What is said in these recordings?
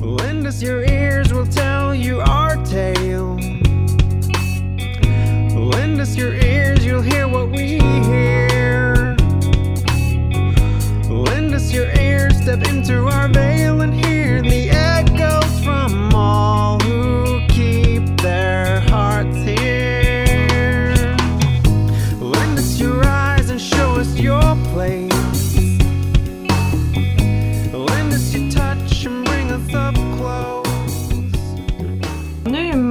Lend us your ears, we'll tell you our tale. Lend us your ears, you'll hear what we hear. Lend us your ears, step into our veil and hear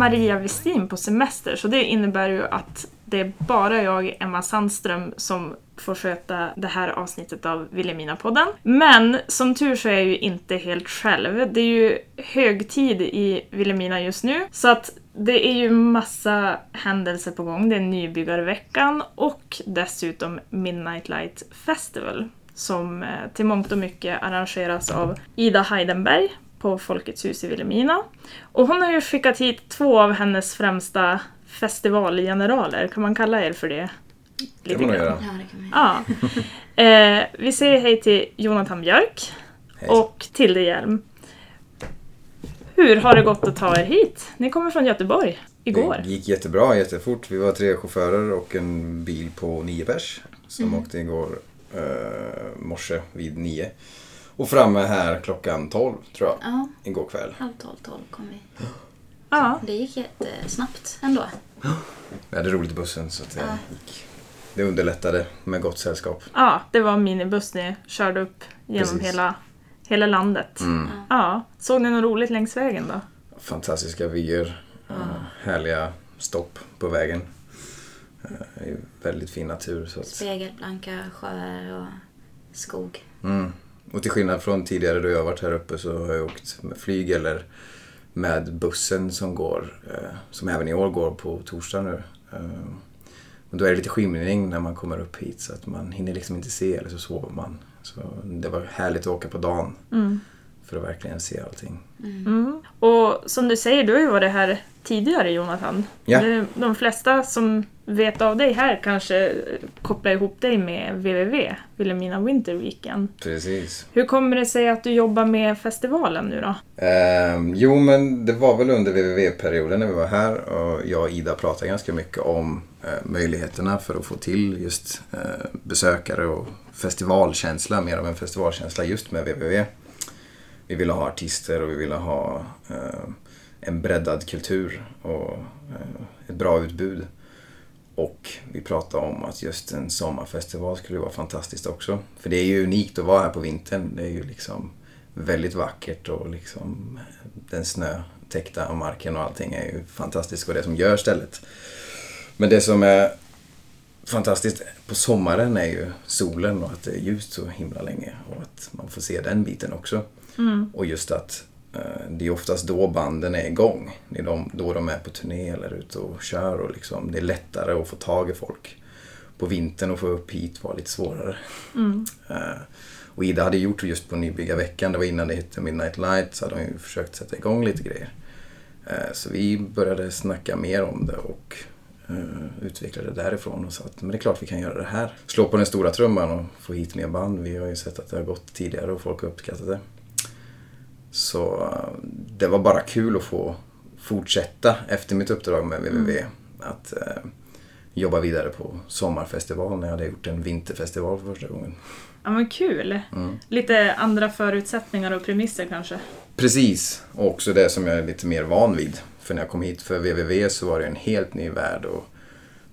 Maria Westin på semester så det innebär ju att det är bara jag, Emma Sandström, som får sköta det här avsnittet av Vilhelmina-podden. Men som tur så är jag ju inte helt själv. Det är ju högtid i Vilhelmina just nu så att det är ju massa händelser på gång. Det är nybyggarveckan och dessutom Midnight Light Festival som eh, till mångt och mycket arrangeras av Ida Heidenberg på Folkets hus i Vilhelmina. Och hon har ju skickat hit två av hennes främsta festivalgeneraler, kan man kalla er för det? Det kan man göra. Ja, det kan man. Ja. Eh, vi säger hej till Jonathan Björk Hej. och Tilde Hjelm. Hur har det gått att ta er hit? Ni kommer från Göteborg igår. Det gick jättebra, jättefort. Vi var tre chaufförer och en bil på nio pers som åkte igår eh, morse vid nio. Och framme här klockan 12 tror jag, Ja, igår kväll. halv tolv, tolv kom vi. Ja. Det gick jättesnabbt ändå. Vi hade roligt i bussen så att det, gick, det underlättade med gott sällskap. ja, det var en minibuss ni körde upp genom Precis. hela, hela landet. Mm. Ja. Såg ni något roligt längs vägen då? Fantastiska vyer, eh, härliga stopp på vägen. Väldigt fin natur. Så att, Spegelblanka sjöar och skog. mm. Och till skillnad från tidigare då jag varit här uppe så har jag åkt med flyg eller med bussen som går, eh, som även i år går på torsdag nu. Eh, och då är det lite skymning när man kommer upp hit så att man hinner liksom inte se eller så sover man. Så det var härligt att åka på dagen Mm. för att verkligen se allting. Mm. Och som du säger, du har ju varit här tidigare Jonathan. Ja. De flesta som vet av dig här kanske kopplar ihop dig med www, Vilhelmina Winter Weekend. Precis. Hur kommer det sig att du jobbar med festivalen nu då? Ehm, jo, men det var väl under www-perioden när vi var här och jag och Ida pratade ganska mycket om eh, möjligheterna för att få till just eh, besökare och festivalkänsla, mer av en festivalkänsla just med www. Vi ville ha artister och vi ville ha eh, en breddad kultur och eh, ett bra utbud. Och vi pratade om att just en sommarfestival skulle vara fantastiskt också. För det är ju unikt att vara här på vintern. Det är ju liksom väldigt vackert och liksom den snötäckta marken och allting är ju fantastiskt och det som gör stället. Men det som är fantastiskt på sommaren är ju solen och att det är ljust så himla länge och att man får se den biten också. Och just att eh, det är oftast då banden är igång. Det är de, då de är på turné eller ute och kör och liksom, det är lättare att få tag i folk. På vintern och få upp hit var lite svårare. Eh, och Ida hade gjort just på nybyggarveckan, det var innan det hette Midnight Light, så hade hon ju försökt sätta igång lite grejer. Eh, Så vi började snacka mer om det och eh, utvecklade därifrån och sa att men det är klart vi kan göra det här. Slå på den stora trumman och få hit mer band. Vi har ju sett att det har gått tidigare och folk har uppskattat det. Så det var bara kul att få fortsätta efter mitt uppdrag med www. Att eh, jobba vidare på sommarfestival när jag hade gjort en vinterfestival för första gången. Ja men kul! Lite andra förutsättningar och premisser kanske. Precis, och också det som jag är lite mer van vid. För när jag kom hit för www så var det en helt ny värld att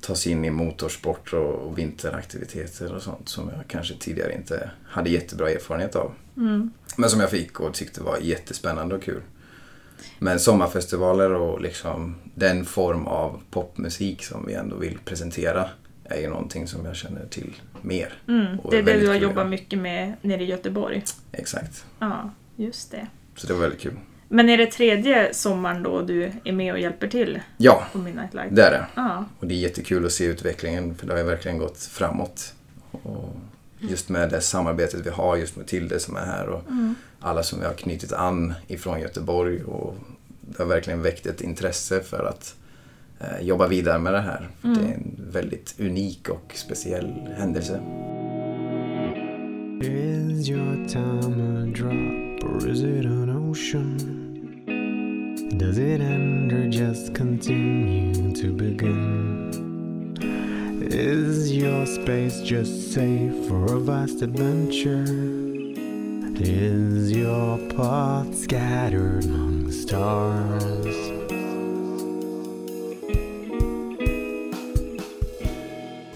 ta sig in i motorsport och, vinteraktiviteter och sånt som jag kanske tidigare inte hade jättebra erfarenhet av. Men som jag fick och tyckte var jättespännande och kul. Men sommarfestivaler och liksom den form av popmusik som vi ändå vill presentera är ju någonting som jag känner till mer. Mm, det är det du har jobbat mycket med nere i Göteborg. Exakt. Ja, just det. Så det var väldigt kul. Men är det tredje sommaren då du är med och hjälper till Ja, på Midnight Light? det är det. Ja. Och det är jättekul att se utvecklingen för det har ju verkligen gått framåt. Och just med det samarbetet vi har just med Tilde som är här och alla som vi har knutit an ifrån Göteborg. Och det har verkligen väckt ett intresse för att eh, jobba vidare med det här. För Det är en väldigt unik och speciell händelse. Is your time a drop or is it an ocean? Does it end or just continue to begin? Is your space just safe for a vast adventure? Is your path scattered among the stars?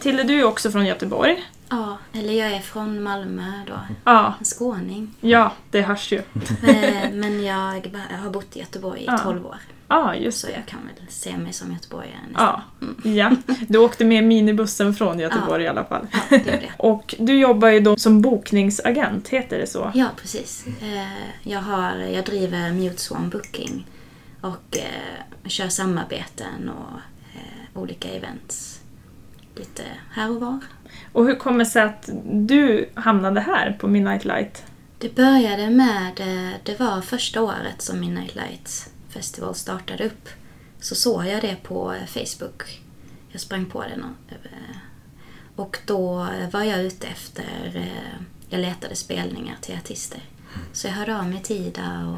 Tille, du är också från Göteborg. Ja, eller jag är från Malmö då. Ja, En skåning. ja det hörs ju. Eh, Men jag har bott i Göteborg i Ja. 12 år. Ja, just Så jag kan väl se mig som göteborgare nästan. Ja, ja. Du åkte med minibussen från Göteborg i alla fall. Ja, det gjorde jag. Och du jobbar ju då som bokningsagent, heter det så? Ja, precis. Eh, Jag, har, jag driver Mute Swan Booking och eh, kör samarbeten och olika events lite här och var. Och hur kommer det sig att du hamnade här på Midnight Light? Det började med, eh, det var första året som Midnight Lights Festival startade upp. Så såg jag det på eh, Facebook. Jag sprang på det eh, och då var jag ute efter, jag letade spelningar till artister. Så jag hörde av mig till Ida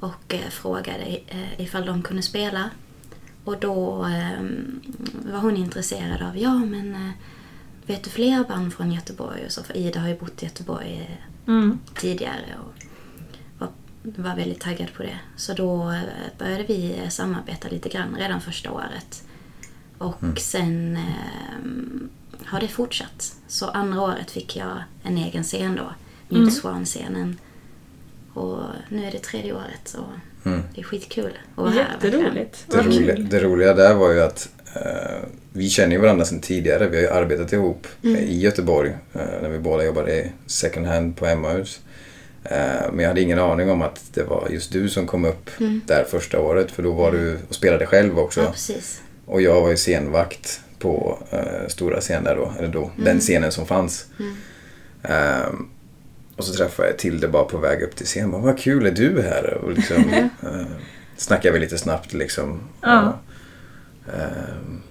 och, och frågade ifall de kunde spela. Och då eh, var hon intresserad av, ja men eh, vet du fler band från Göteborg? Och så, för Ida har ju bott i Göteborg eh, Mm. tidigare och var, var väldigt taggad på det. Så då eh, började vi samarbeta lite grann redan första året. Och sen eh, har det fortsatt. Så andra året fick jag en egen scen då, Mute Swan-scenen. Och nu är det tredje året så Mm. det är skitkul att vara här. Jätteroligt. Det, Vad roliga, det roliga där var ju att eh, vi känner ju varandra sedan tidigare. Vi har ju arbetat ihop Mm. eh, i Göteborg eh, när vi båda jobbade i second hand på Emmaus. Eh, men jag hade ingen aning om att det var just du som kom upp där första året. För då var du och spelade själv också. Ja, precis. Och jag var ju scenvakt på eh, stora scen där då. Eller då, den scenen som fanns. Ehm, och så träffade jag Tilde bara på väg upp till scenen. Bara, Vad kul, är du här? Och liksom, eh, snackade vi lite snabbt liksom. Ja. Och, ehm,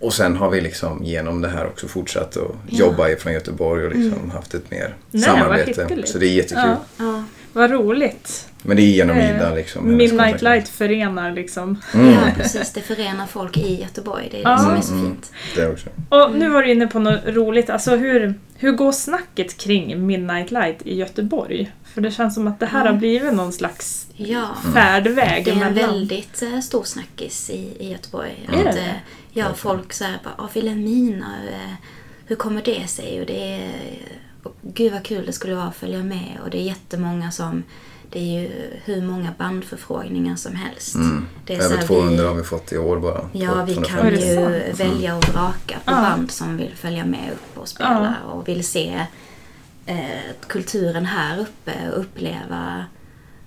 och sen har vi liksom genom det här också fortsatt att Ja. jobba ifrån Göteborg och liksom haft ett mer Nej, samarbete. Så det är jättekul. Ja, vad roligt. Men det är genom Eh, Ida liksom. Midnight. Light förenar liksom. Mm, ja, precis. Det förenar folk i Göteborg. Det är det som är så Mm. fint. det också. Och nu var du inne på något roligt. Alltså hur, hur går snacket kring Midnight Light i Göteborg? För det känns som att det här Ja. har blivit någon slags Ja. färdväg Det är en väldigt eh, stor snackis i, i Göteborg. Är Att, det? eh, ja, folk säger bara "Ah, Vilhelmina, eh, hur kommer det sig? Och det är, och gud vad kul det skulle vara att följa med. Och det är jättemånga som, det är ju hur många bandförfrågningar som helst. Mm. Det är Över här, 200 vi, har vi fått i år bara. Ja, vi 250. kan ju sant? välja och vraka på Ja. band som vill följa med upp och spela och vill se eh, kulturen här uppe och uppleva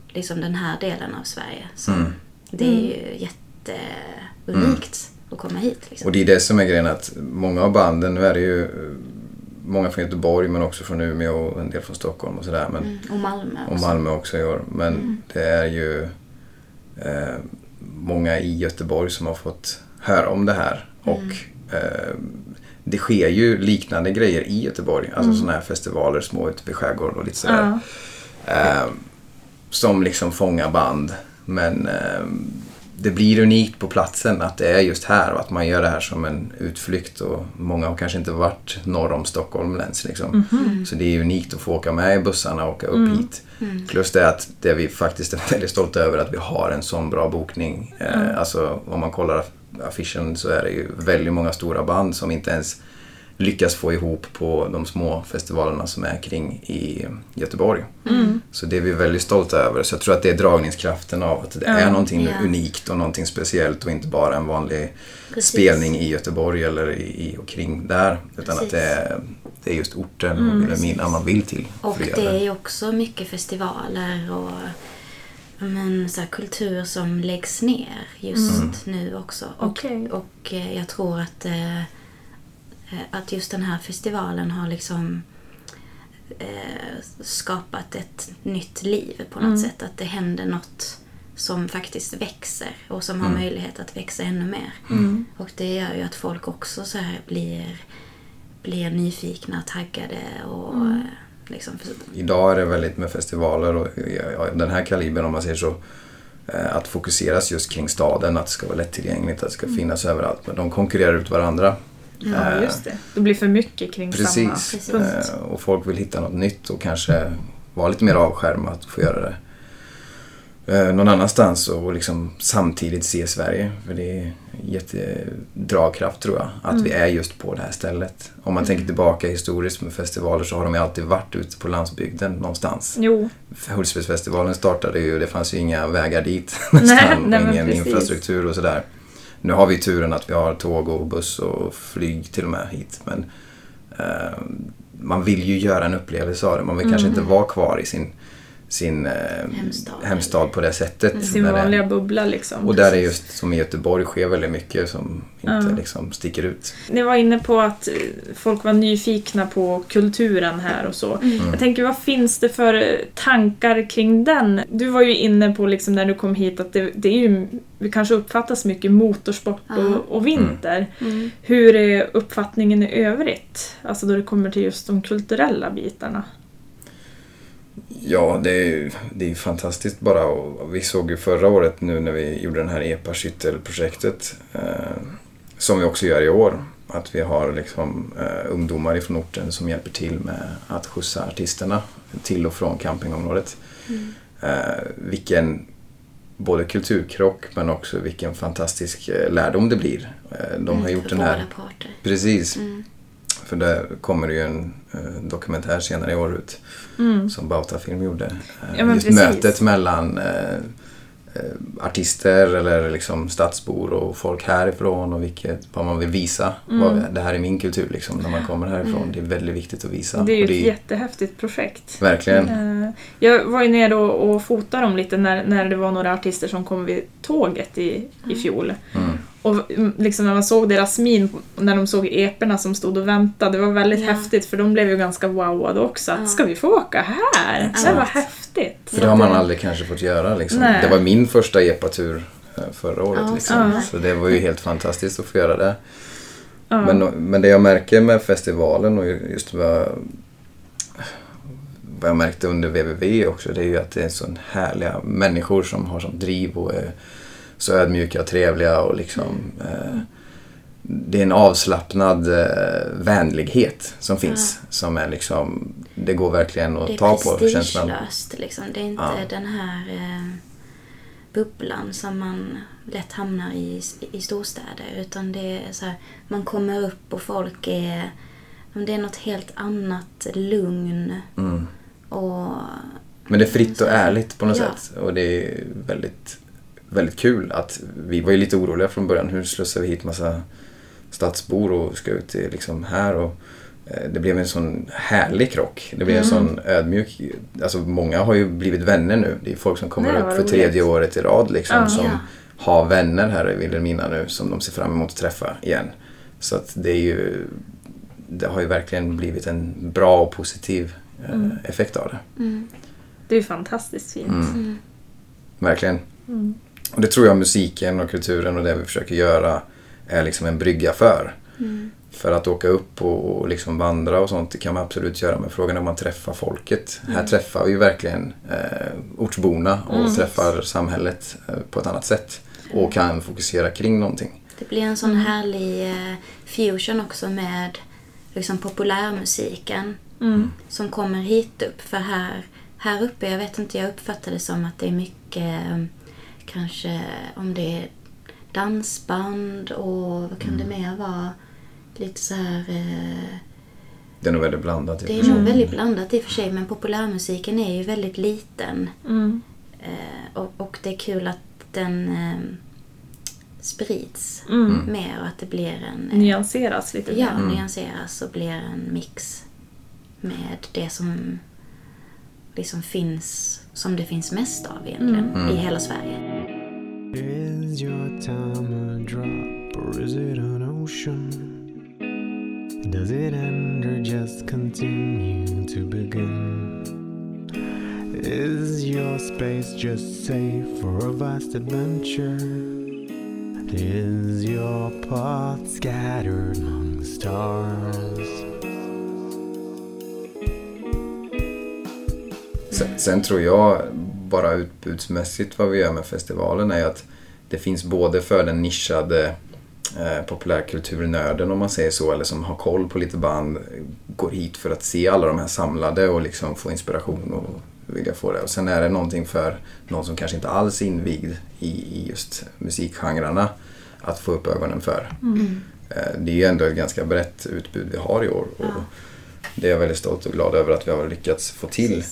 liksom den här delen av Sverige. Så Mm. det är ju jätteunikt att komma hit. Liksom. Och det är det som är grejen att många av banden, nu är det ju många från Göteborg men också från Umeå och en del från Stockholm och sådär. Men, Mm, och Malmö Och också. Malmö också i år. Men Mm. det är ju eh, många i Göteborg som har fått höra om det här. Mm. Och eh, det sker ju liknande grejer i Göteborg. Alltså Mm. sådana här festivaler, små ute vid skärgården och lite sådär. Ja. Eh, som liksom fångar band. Men eh, det blir unikt på platsen att det är just här och att man gör det här som en utflykt. Och många har kanske inte varit norr om Stockholm ens. Liksom. Mhm. Så det är unikt att få åka med i bussarna och åka upp hit. Mm. Plus det att det vi faktiskt är väldigt stolta över att vi har en sån bra bokning. Eh, alltså om man kollar affischen så är det ju väldigt många stora band som inte ens lyckas få ihop på de små festivalerna som är kring i Göteborg. Mm. Så det är vi väldigt stolta över. Så jag tror att det är dragningskraften av att det Ja. är någonting Ja. unikt och någonting speciellt och inte bara en vanlig Precis. spelning i Göteborg eller i, i och kring där. Utan Precis. att det är, det är just orten Mm, och Vilhelmina man vill till. Och det är ju också mycket festivaler och men, så här, kultur som läggs ner just Mm. nu också. Och, Okej. och eh, jag tror att, eh, att just den här festivalen har liksom eh, skapat ett nytt liv på något Mm. sätt. Att det händer något som faktiskt växer och som har Mm. möjlighet att växa ännu mer. Mm. Och det gör ju att folk också så här blir, blir nyfikna, taggade och Mm. eh, liksom... Idag är det väldigt med festivaler och den här kalibern om man säger så. eh, att fokuseras just kring staden, att det ska vara lättillgängligt, att det ska Mm. finnas överallt. Men de konkurrerar ut varandra. Ja, Eh, just det. Det blir för mycket kring Precis. samma Precis. punkt. Eh, Och folk vill hitta något nytt och kanske vara lite mer avskärmat och få göra det eh, någon annanstans och liksom samtidigt se Sverige. För det är jättedragkraft tror jag, att vi är just på det här stället. Om man tänker tillbaka historiskt med festivaler så har de ju alltid varit ute på landsbygden någonstans. Jo, Hultsfredsfestivalen startade ju, det fanns ju inga vägar dit Nej, nästan, nej, men ingen precis. infrastruktur och sådär. Nu har vi turen att vi har tåg och buss och flyg till och med hit. Men eh, man vill ju göra en upplevelse av det. Man vill kanske Mm. inte vara kvar i sin, sin eh, Hemstad. hemstad på det sättet. sin När det- vanliga bubbla liksom. och där är just som i Göteborg sker väldigt mycket som inte Ja. liksom sticker ut. Ni var inne på att folk var nyfikna på kulturen här och så. Mm. Jag tänker, vad finns det för tankar kring den? Du var ju inne på liksom när du kom hit att det, det är ju, vi kanske uppfattas mycket motorsport och, och vinter. Mm. Hur är uppfattningen i övrigt? Alltså då det kommer till just de kulturella bitarna. Ja, det är det är fantastiskt bara. Och vi såg ju förra året nu när vi gjorde den här EPA Skyttel-projektet eh, som vi också gör i år. Att vi har liksom eh, ungdomar ifrån orten som hjälper till med att skjutsa artisterna till och från campingområdet. Eh, vilken både kulturkrock men också vilken fantastisk eh, lärdom det blir. Eh, de har Mm, gjort för den här... Parter. Precis. Mm. För det kommer det ju en eh, dokumentär senare i år ut Mm. som Bautafilm gjorde. Eh, Ja, men Just precis. mötet mellan eh, eh, artister eller liksom stadsbor och folk härifrån och vilket, vad man vill visa. Mm. Vad, det här är min kultur liksom, när man kommer härifrån. Det är väldigt viktigt att visa. Det är ju ett jättehäftigt projekt. Verkligen. Eh, Jag var ju nere och, och fotade dem lite när, när det var några artister som kom vid tåget i, i fjol. Mm. Och mm, liksom när man såg deras min när de såg eporna som stod och väntade, det var väldigt Ja. häftigt för de blev ju ganska wowade också. Att, Ja. Ska vi få åka här? Det Exakt. var häftigt. För det har man aldrig kanske fått göra. Liksom. Nej. Det var min första epa-tur eh, förra året. Ja, liksom. ja. Så det var ju helt fantastiskt att få göra det. Ja. Men, men det jag märker med festivalen och just vad, vad jag märkte under WWW också det är ju att det är så härliga människor som har sånt driv och är så ödmjuka och trevliga och liksom eh, det är en avslappnad eh, vänlighet som finns som är liksom det går verkligen att Det är ta på känslan. prestigelöst liksom. Det är inte Ja. den här eh, bubblan som man lätt hamnar i i storstäder. Utan det är så här, man kommer upp och folk är... Det är något helt annat lugn Mm. och... Men det är fritt och ärligt på något Ja. sätt. Och det är väldigt, väldigt kul att vi var ju lite oroliga från början. Hur slussar vi hit massa stadsbor och ska ut till liksom här och eh, det blev en sån härlig krock. Det blev en sån ödmjuk... Alltså många har ju blivit vänner nu. Det är folk som kommer Nej, upp för tredje året i rad liksom. Ja. som Ja. har vänner här i Vilhelmina nu som de ser fram emot att träffa igen. Så att det är ju... Det har ju verkligen blivit en bra och positiv eh, effekt av det. Mm, Det är ju fantastiskt fint. Mm. mm, Verkligen. Mm. Och det tror jag musiken och kulturen och det vi försöker göra är liksom en brygga för. mm, För att åka upp och, och liksom vandra och sånt, det kan man absolut göra. Men frågan är om man träffar folket. Här träffar vi ju verkligen eh, ortsborna och träffar samhället eh, på ett annat sätt. Och kan fokusera kring någonting. Det blir en sån härlig eh, fusion också med liksom populärmusiken Mm. som kommer hit upp. För här, här uppe, jag vet inte, jag uppfattar det som att det är mycket eh, kanske om det är dansband och vad kan det mer vara? Lite så här... Eh, Det är nog väldigt blandat. i det är nog väldigt blandat i och för sig men populärmusiken är ju väldigt liten. Mm. Eh, och, och det är kul att den eh, sprids Mm. mer och att det blir en... eh, Nyanseras lite Ja, mer. nyanseras och blir en mix med det som liksom finns, som det finns mest av egentligen i hela Sverige. Is your time a drop or is it an ocean? Does it end or just continue to begin? Is your space just safe for a vast adventure? Is your path scattered among the stars? Sen, sen tror jag, bara utbudsmässigt vad vi gör med festivalen är att det finns både för den nischade eh, populärkulturnörden om man säger så, eller som har koll på lite band, går hit för att se alla de här samlade och liksom få inspiration och vilja få det. Och sen är det någonting för någon som kanske inte alls är invigd i, i just musikgenrerna att få upp ögonen för. Eh, Det är ju ändå ett ganska brett utbud vi har i år. Och Det är jag väldigt stolt och glad över att vi har lyckats få till.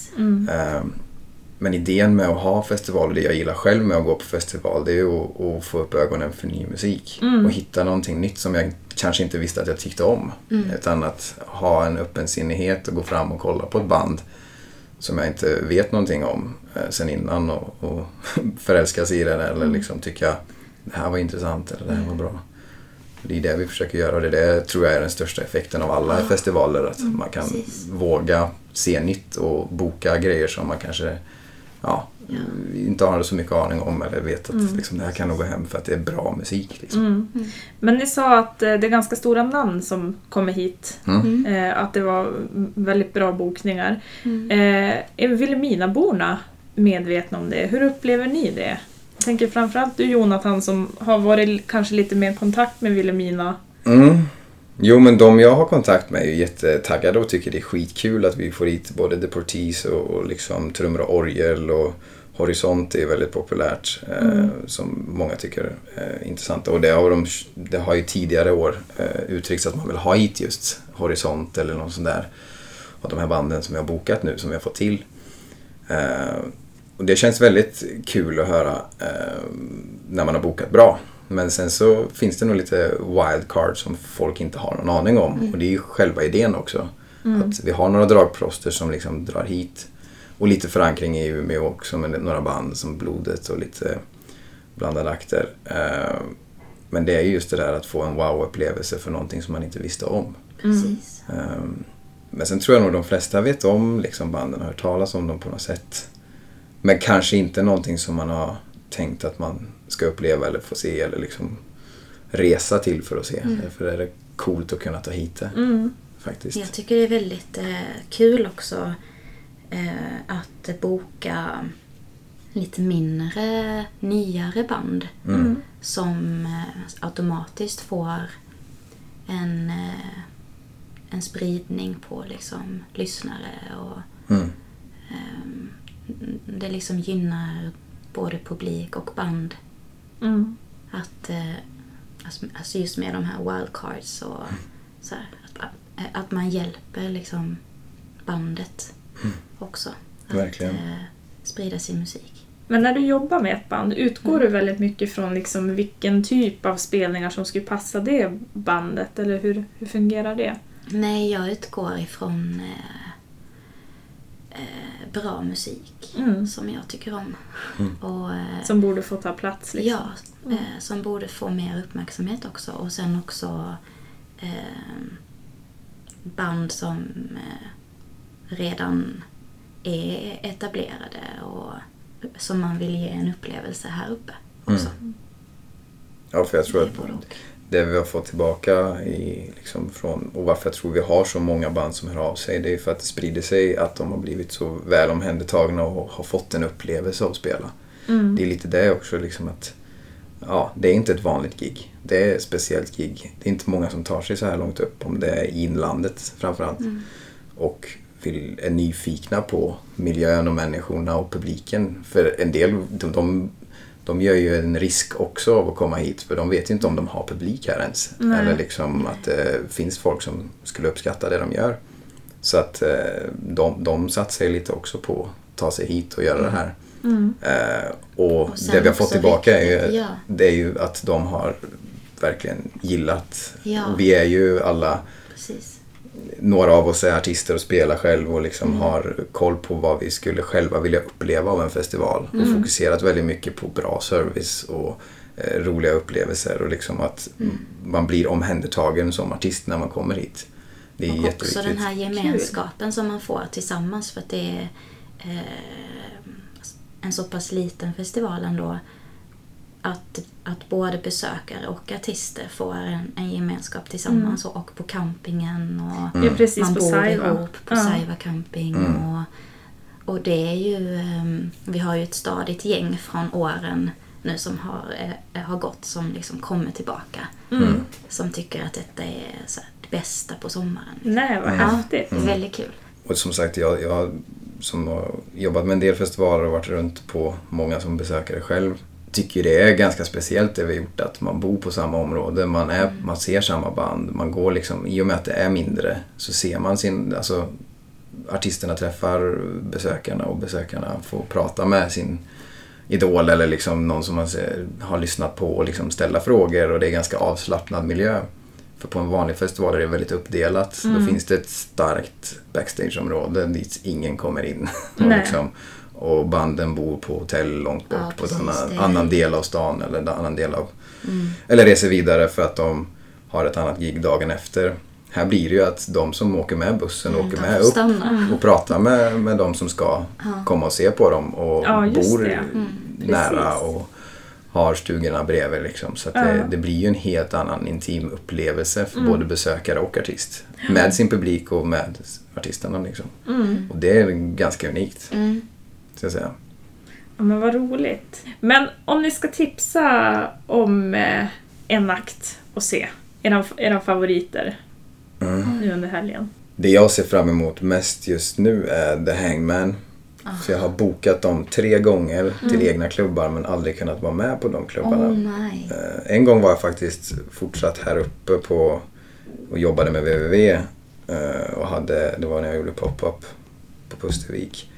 Eh, Men idén med att ha festival och det jag gillar själv med att gå på festival det är att, att få upp ögonen för ny musik. Och hitta någonting nytt som jag kanske inte visste att jag tyckte om. Utan att ha en öppensinnighet och gå fram och kolla på ett band som jag inte vet någonting om eh, sen innan och, och förälska sig i det eller liksom tycka det här var intressant eller det här var bra. Det är det vi försöker göra och det, det tror jag är den största effekten av alla festivaler. Att man kan precis. våga se nytt och boka grejer som man kanske ja, inte har så mycket aning om eller vet att liksom, det här kan nog gå hem för att det är bra musik. Liksom. Men ni sa att eh, det är ganska stora namn som kommer hit. Mm. Eh, att det var väldigt bra bokningar. Eh, är Vilhelminaborna medvetna om det? Hur upplever ni det? Jag tänker framförallt du Jonathan som har varit kanske lite mer i kontakt med Vilhelmina. Mm. Jo men de jag har kontakt med är ju jättetaggade och tycker det är skitkul att vi får hit både Deportees och, och liksom trummor och orgel och Horisont är väldigt populärt eh, som många tycker är intressant. Och det har, de, det har ju tidigare år eh, uttryckts att man vill ha hit just Horisont eller någon sån där av de här banden som vi har bokat nu som vi har fått till. Eh, och det känns väldigt kul att höra eh, när man har bokat bra. Men sen så finns det nog lite wildcard som folk inte har någon aning om. Och det är ju själva idén också. Att vi har några dragplåster som liksom drar hit. Och lite förankring i Umeå också med några band som Blodet och lite blandade akter. Eh, Men det är ju just det där att få en wow-upplevelse för någonting som man inte visste om. Precis. Ehm, Men sen tror jag nog de flesta vet om liksom banden och hört talas om dem på något sätt. Men kanske inte någonting som man har tänkt att man ska uppleva eller få se eller liksom resa till för att se. Därför är det coolt att kunna ta hit det. Faktiskt. Jag tycker det är väldigt eh, kul också eh, att boka lite mindre, nyare band Mm. som eh, automatiskt får en, eh, en spridning på liksom, lyssnare och Mm. ehm, det liksom gynnar både publik och band. Mm. Att, eh, alltså- alltså just med de här wildcards och så här, att, att, att man hjälper liksom bandet också. Att Verkligen. eh, sprida sin musik. Men när du jobbar med ett band, utgår du väldigt mycket från liksom vilken typ av spelningar som skulle passa det bandet? Eller hur, hur fungerar det? Nej, jag utgår ifrån eh, eh, bra musik Mm. som jag tycker om. Och, eh, Som borde få ta plats? Liksom. Ja, eh, som borde få mer uppmärksamhet också. Och sen också eh, band som eh, redan är etablerade och som man vill ge en upplevelse här uppe också. Ja, för jag tror att. Det vi har fått tillbaka i, liksom från, och varför jag tror vi har så många band som hör av sig, det är för att det sprider sig att de har blivit så väl omhändertagna och har fått en upplevelse av att spela. Mm. Det är lite det också, liksom att ja, det är inte ett vanligt gig. Det är ett speciellt gig. Det är inte många som tar sig så här långt upp, om det är i inlandet framförallt. Och vill, är nyfikna på miljön och människorna och publiken. För en del, de, de, de gör ju en risk också av att komma hit, för de vet ju inte om de har publik här ens. Nej. Eller liksom att det finns folk som skulle uppskatta det de gör. Så att eh, de, de satsar ju lite också på att ta sig hit och göra det här. Mm. Eh, och Och det vi har fått tillbaka är ju, ja. det är ju att de har verkligen gillat. Ja. Vi är ju alla, Precis. Några av oss är artister och spelar själv och liksom Mm. har koll på vad vi skulle själva vilja uppleva av en festival. Och Mm. fokuserat väldigt mycket på bra service och eh, roliga upplevelser och liksom att Mm. man blir omhändertagen som artist när man kommer hit. Det är Och också jätteviktigt. den här gemenskapen som man får tillsammans för att det är eh, en så pass liten festival ändå. Att, att både besökare och artister får en, en gemenskap tillsammans och, och på campingen. Och Ja, precis man på bor Saiva. ihop på Ja. Saiva camping. Mm. Och, och det är ju, ehm, vi har ju ett stadigt gäng från åren nu som har, eh, har gått som liksom kommer tillbaka. Mm. Som tycker att detta är så här, det bästa på sommaren. Nej, vad Mm. häftigt. Det är väldigt kul. Och som sagt, jag, jag som har jobbat med en del festivaler och varit runt på många som besökare själv tycker det är ganska speciellt det vi har gjort att man bor på samma område, man, är, man ser samma band, man går liksom, i och med att det är mindre så ser man sin, alltså artisterna träffar besökarna och besökarna får prata med sin idol eller liksom någon som man ser, har lyssnat på och liksom ställa frågor och det är ganska avslappnad miljö. För på en vanlig festival är det väldigt uppdelat. Då finns det ett starkt backstageområde dit ingen kommer in. och, liksom, och banden bor på hotell långt bort Ja, på en annan, del av stan eller en annan del av... Eller reser vidare för att de har ett annat gig dagen efter. Här blir det ju att de som åker med bussen åker De med upp stanna. och pratar med, med de som ska komma och se på dem och Ja, bor det. nära och har stugorna bredvid. Liksom. Så att Ja. det, det blir ju en helt annan intim upplevelse för Mm. både besökare och artist. Med sin publik och med artisterna. Liksom. Mm. Och det är ganska unikt, Mm. Ska jag säga. Ja, men vad roligt. Men om ni ska tipsa om eh, en akt att se, era, era favoriter Mm. nu under helgen. Det jag ser fram emot mest just nu är The Hangman. Så jag har bokat dem tre gånger till egna klubbar men aldrig kunnat vara med på de klubbarna. Eh, En gång var jag faktiskt fortsatt här uppe på och jobbade med www. eh, Och hade, det var när jag gjorde pop-up på Pustervik.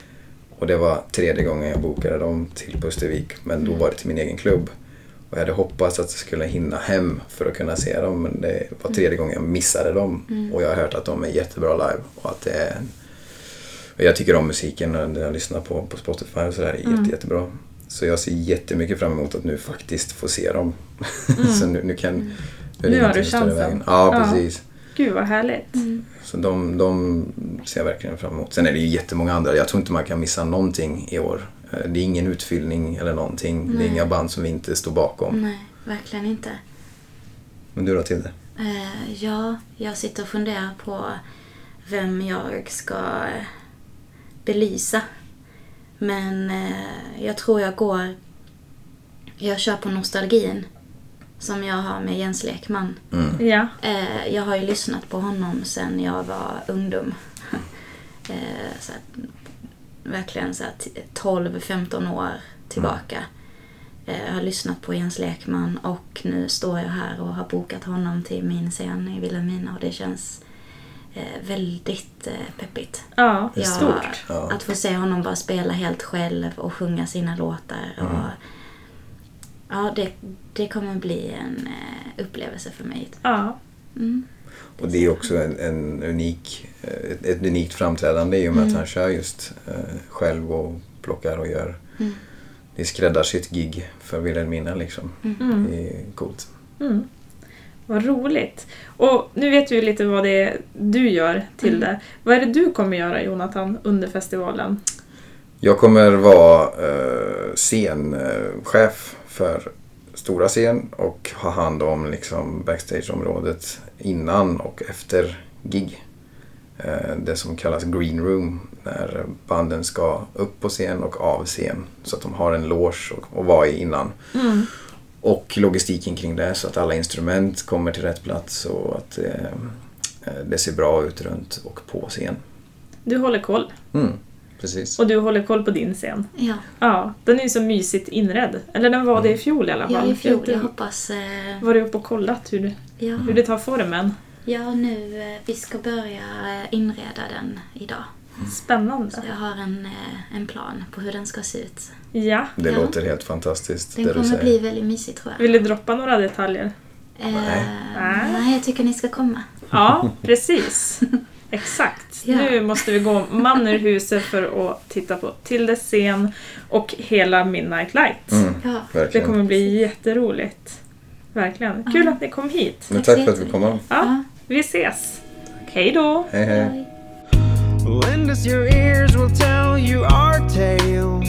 Och det var tredje gången jag bokade dem till Pustervik. Men då var det till min egen klubb. Och jag hade hoppats att jag skulle hinna hem för att kunna se dem. Men det var tredje gången jag missade dem. Och jag har hört att de är jättebra live. Och att det är jag tycker om musiken och det jag lyssnar på på Spotify och sådär. är Jätte, jättebra. Så jag ser jättemycket fram emot att nu faktiskt få se dem. så nu, nu kan... är det Nu har du chansen. Ja, Ja. precis. Gud vad härligt. Så de, de ser jag verkligen fram emot. Sen är det ju jättemånga andra. Jag tror inte man kan missa någonting i år. Eh, Det är ingen utfyllning eller någonting. Det är inga band som vi inte står bakom. Nej, verkligen inte. Men du då Tilde? Eh, ja, jag sitter och funderar på vem jag ska belysa. Men eh, jag tror jag går... Jag kör på nostalgin som jag har med Jens Lekman. Mm. Ja. Eh, jag har ju lyssnat på honom sen jag var ungdom. eh, så att, verkligen så att 12-15 år tillbaka. Eh, jag har lyssnat på Jens Lekman och nu står jag här och har bokat honom till min scen i Vilhelmina och det känns eh, väldigt eh, peppigt. Ja, Ja, stort. Ja. Att få se honom bara spela helt själv och sjunga sina låtar. Och, Ja, det, det kommer bli en eh, upplevelse för mig. Ja. Mm. Och det är också en, en unik, eh, ett, ett unikt framträdande i och med att han kör just eh, själv och plockar och gör. Mm. Det är skräddarsytt gig för Wilhelmina liksom. Mm. Det är coolt. Mm. Vad roligt. Och nu vet du ju lite vad det är du gör till det. Vad är det du kommer göra Jonathan under festivalen? Jag kommer vara eh, scenchef för stora scen och ha hand om liksom backstageområdet innan och efter gig. Eh, det som kallas green room när banden ska upp på scen och av scen så att de har en loge och, och vara i innan. Mm. Och logistiken kring det så att alla instrument kommer till rätt plats och att eh, eh, det ser bra ut runt och på scen. Du håller koll. Mm, precis. Och du håller koll på din scen. Ja, Ja, den är ju så mysigt inredd. Eller den var det i fjol i alla fall. är i fjol. Jag hoppas... Eh, varit uppe och kollat hur, ja, hur det tar formen. ja, nu... Eh, vi ska börja eh, inreda den idag. Spännande. Så jag har en, eh, en plan på hur den ska se ut. Ja. Det Ja. låter helt fantastiskt. Den det du kommer säger. bli väldigt mysig tror jag. Vill du droppa några detaljer? Eh, Nej. nej, jag tycker ni ska komma. Ja, precis. Exakt. Ja. Nu måste vi gå man ur huset för att titta på Tildes scen och hela Midnight Light. Mm, Ja. Det kommer bli jätteroligt. Verkligen. Kul att ni kom hit. Men Tack för att vi kom. jättemycket. Ja, vi ses. Hej då! Hej hej. Lend us your ears, we'll tell you our tale.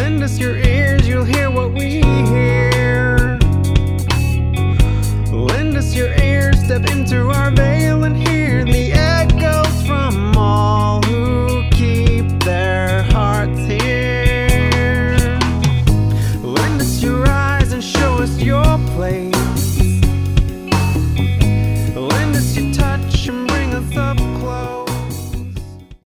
Lend us your ears, you'll hear what we hear. Step into our veil